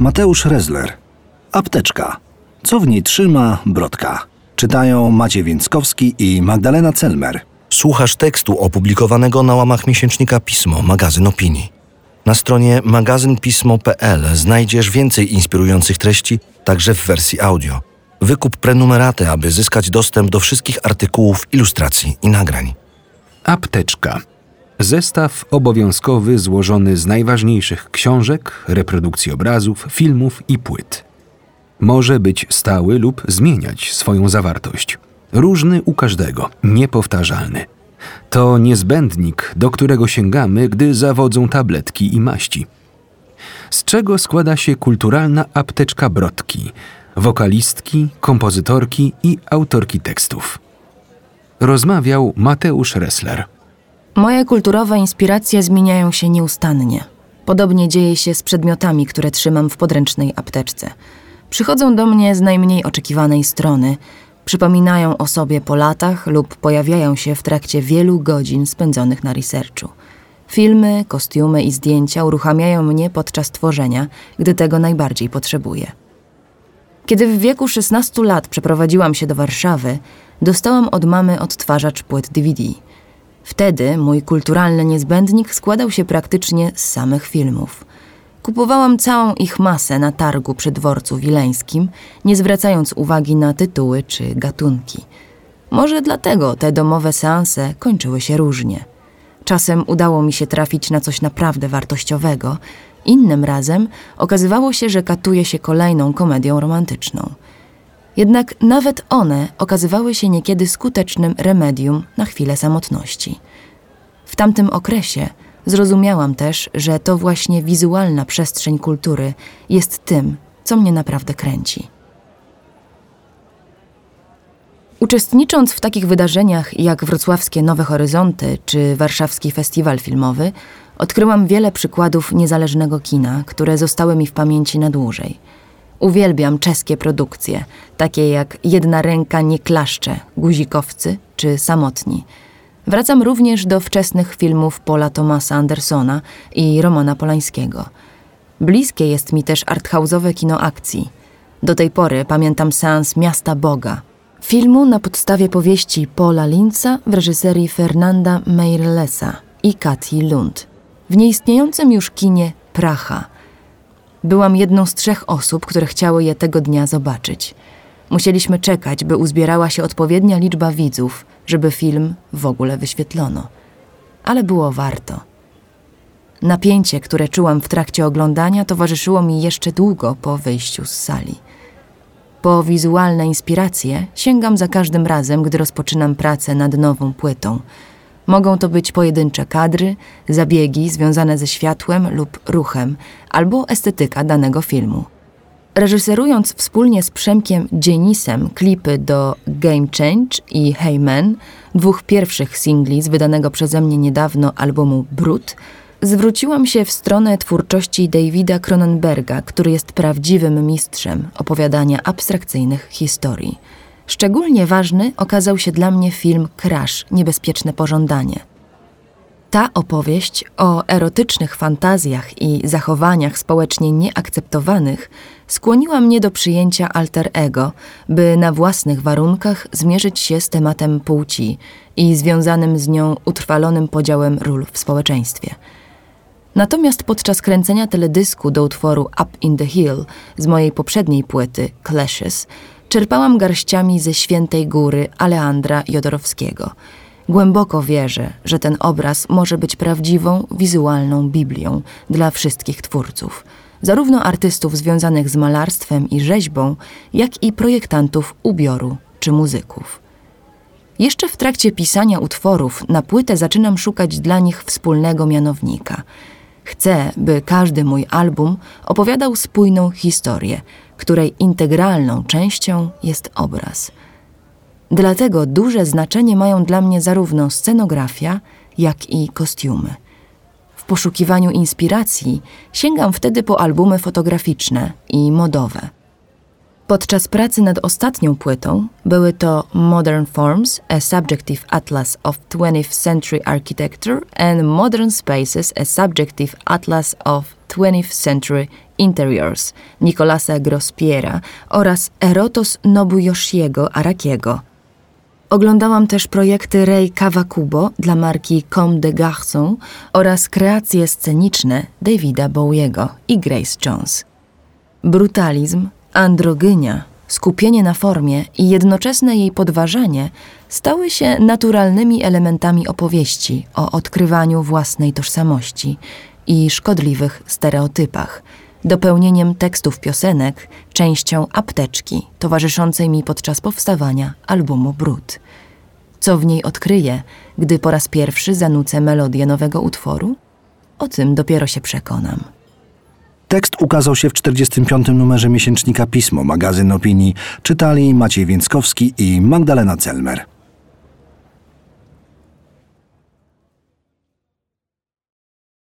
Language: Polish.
Mateusz Rezler. Apteczka. Co w niej trzyma Brodka? Czytają Maciej Więckowski i Magdalena Celmer. Słuchasz tekstu opublikowanego na łamach miesięcznika Pismo, magazyn opinii. Na stronie magazynpismo.pl znajdziesz więcej inspirujących treści, także w wersji audio. Wykup prenumeraty, aby zyskać dostęp do wszystkich artykułów, ilustracji i nagrań. Apteczka. Zestaw obowiązkowy złożony z najważniejszych książek, reprodukcji obrazów, filmów i płyt. Może być stały lub zmieniać swoją zawartość. Różny u każdego, niepowtarzalny. To niezbędnik, do którego sięgamy, gdy zawodzą tabletki i maści. Z czego składa się kulturalna apteczka Brodki, wokalistki, kompozytorki i autorki tekstów. Rozmawiał Mateusz Ressler. Moje kulturowe inspiracje zmieniają się nieustannie. Podobnie dzieje się z przedmiotami, które trzymam w podręcznej apteczce. Przychodzą do mnie z najmniej oczekiwanej strony, przypominają o sobie po latach lub pojawiają się w trakcie wielu godzin spędzonych na researchu. Filmy, kostiumy i zdjęcia uruchamiają mnie podczas tworzenia, gdy tego najbardziej potrzebuję. Kiedy w wieku 16 lat przeprowadziłam się do Warszawy, dostałam od mamy odtwarzacz płyt DVD. Wtedy mój kulturalny niezbędnik składał się praktycznie z samych filmów. Kupowałam całą ich masę na targu przy dworcu wileńskim, nie zwracając uwagi na tytuły czy gatunki. Może dlatego te domowe seanse kończyły się różnie. Czasem udało mi się trafić na coś naprawdę wartościowego, innym razem okazywało się, że katuje się kolejną komedią romantyczną. Jednak nawet one okazywały się niekiedy skutecznym remedium na chwilę samotności. W tamtym okresie zrozumiałam też, że to właśnie wizualna przestrzeń kultury jest tym, co mnie naprawdę kręci. Uczestnicząc w takich wydarzeniach jak wrocławskie Nowe Horyzonty czy warszawski festiwal filmowy, odkryłam wiele przykładów niezależnego kina, które zostały mi w pamięci na dłużej. Uwielbiam czeskie produkcje, takie jak Jedna ręka nie klaszcze, Guzikowcy czy Samotni. Wracam również do wczesnych filmów Paula Thomasa Andersona i Romana Polańskiego. Bliskie jest mi też arthouse'owe kino akcji. Do tej pory pamiętam seans Miasta Boga, filmu na podstawie powieści Paula Linza w reżyserii Fernanda Meirlesa i Kati Lund. W nieistniejącym już kinie Pracha. Byłam jedną z trzech osób, które chciały je tego dnia zobaczyć. Musieliśmy czekać, by uzbierała się odpowiednia liczba widzów, żeby film w ogóle wyświetlono. Ale było warto. Napięcie, które czułam w trakcie oglądania, towarzyszyło mi jeszcze długo po wyjściu z sali. Po wizualne inspiracje sięgam za każdym razem, gdy rozpoczynam pracę nad nową płytą. Mogą to być pojedyncze kadry, zabiegi związane ze światłem lub ruchem, albo estetyka danego filmu. Reżyserując wspólnie z Przemkiem Dzienisem klipy do Game Change i Hey Man, dwóch pierwszych singli z wydanego przeze mnie niedawno albumu Brut, zwróciłam się w stronę twórczości Davida Cronenberga, który jest prawdziwym mistrzem opowiadania abstrakcyjnych historii. Szczególnie ważny okazał się dla mnie film Crash Niebezpieczne pożądanie. Ta opowieść o erotycznych fantazjach i zachowaniach społecznie nieakceptowanych skłoniła mnie do przyjęcia alter ego, by na własnych warunkach zmierzyć się z tematem płci i związanym z nią utrwalonym podziałem ról w społeczeństwie. Natomiast podczas kręcenia teledysku do utworu Up in the Hill z mojej poprzedniej płyty Clashes czerpałam garściami ze Świętej Góry Aleandra Jodorowskiego – Głęboko wierzę, że ten obraz może być prawdziwą, wizualną Biblią dla wszystkich twórców, zarówno artystów związanych z malarstwem i rzeźbą, jak i projektantów ubioru czy muzyków. Jeszcze w trakcie pisania utworów na płytę zaczynam szukać dla nich wspólnego mianownika. Chcę, by każdy mój album opowiadał spójną historię, której integralną częścią jest obraz – Dlatego duże znaczenie mają dla mnie zarówno scenografia, jak i kostiumy. W poszukiwaniu inspiracji sięgam wtedy po albumy fotograficzne i modowe. Podczas pracy nad ostatnią płytą były to Modern Forms, a Subjective Atlas of 20th Century Architecture and Modern Spaces, a Subjective Atlas of 20th Century Interiors Nicolasa Grospiera oraz Erotos Nobuyoshiego Arakiego. Oglądałam też projekty Rei Kawakubo dla marki Comme des Garçons oraz kreacje sceniczne Davida Bowiego i Grace Jones. Brutalizm, androgynia, skupienie na formie i jednoczesne jej podważanie stały się naturalnymi elementami opowieści o odkrywaniu własnej tożsamości i szkodliwych stereotypach, dopełnieniem tekstów piosenek, częścią apteczki towarzyszącej mi podczas powstawania albumu Brud. Co w niej odkryję, gdy po raz pierwszy zanucę melodię nowego utworu? O tym dopiero się przekonam. Tekst ukazał się w 45. numerze miesięcznika Pismo, magazyn opinii. Czytali Maciej Więckowski i Magdalena Celmer.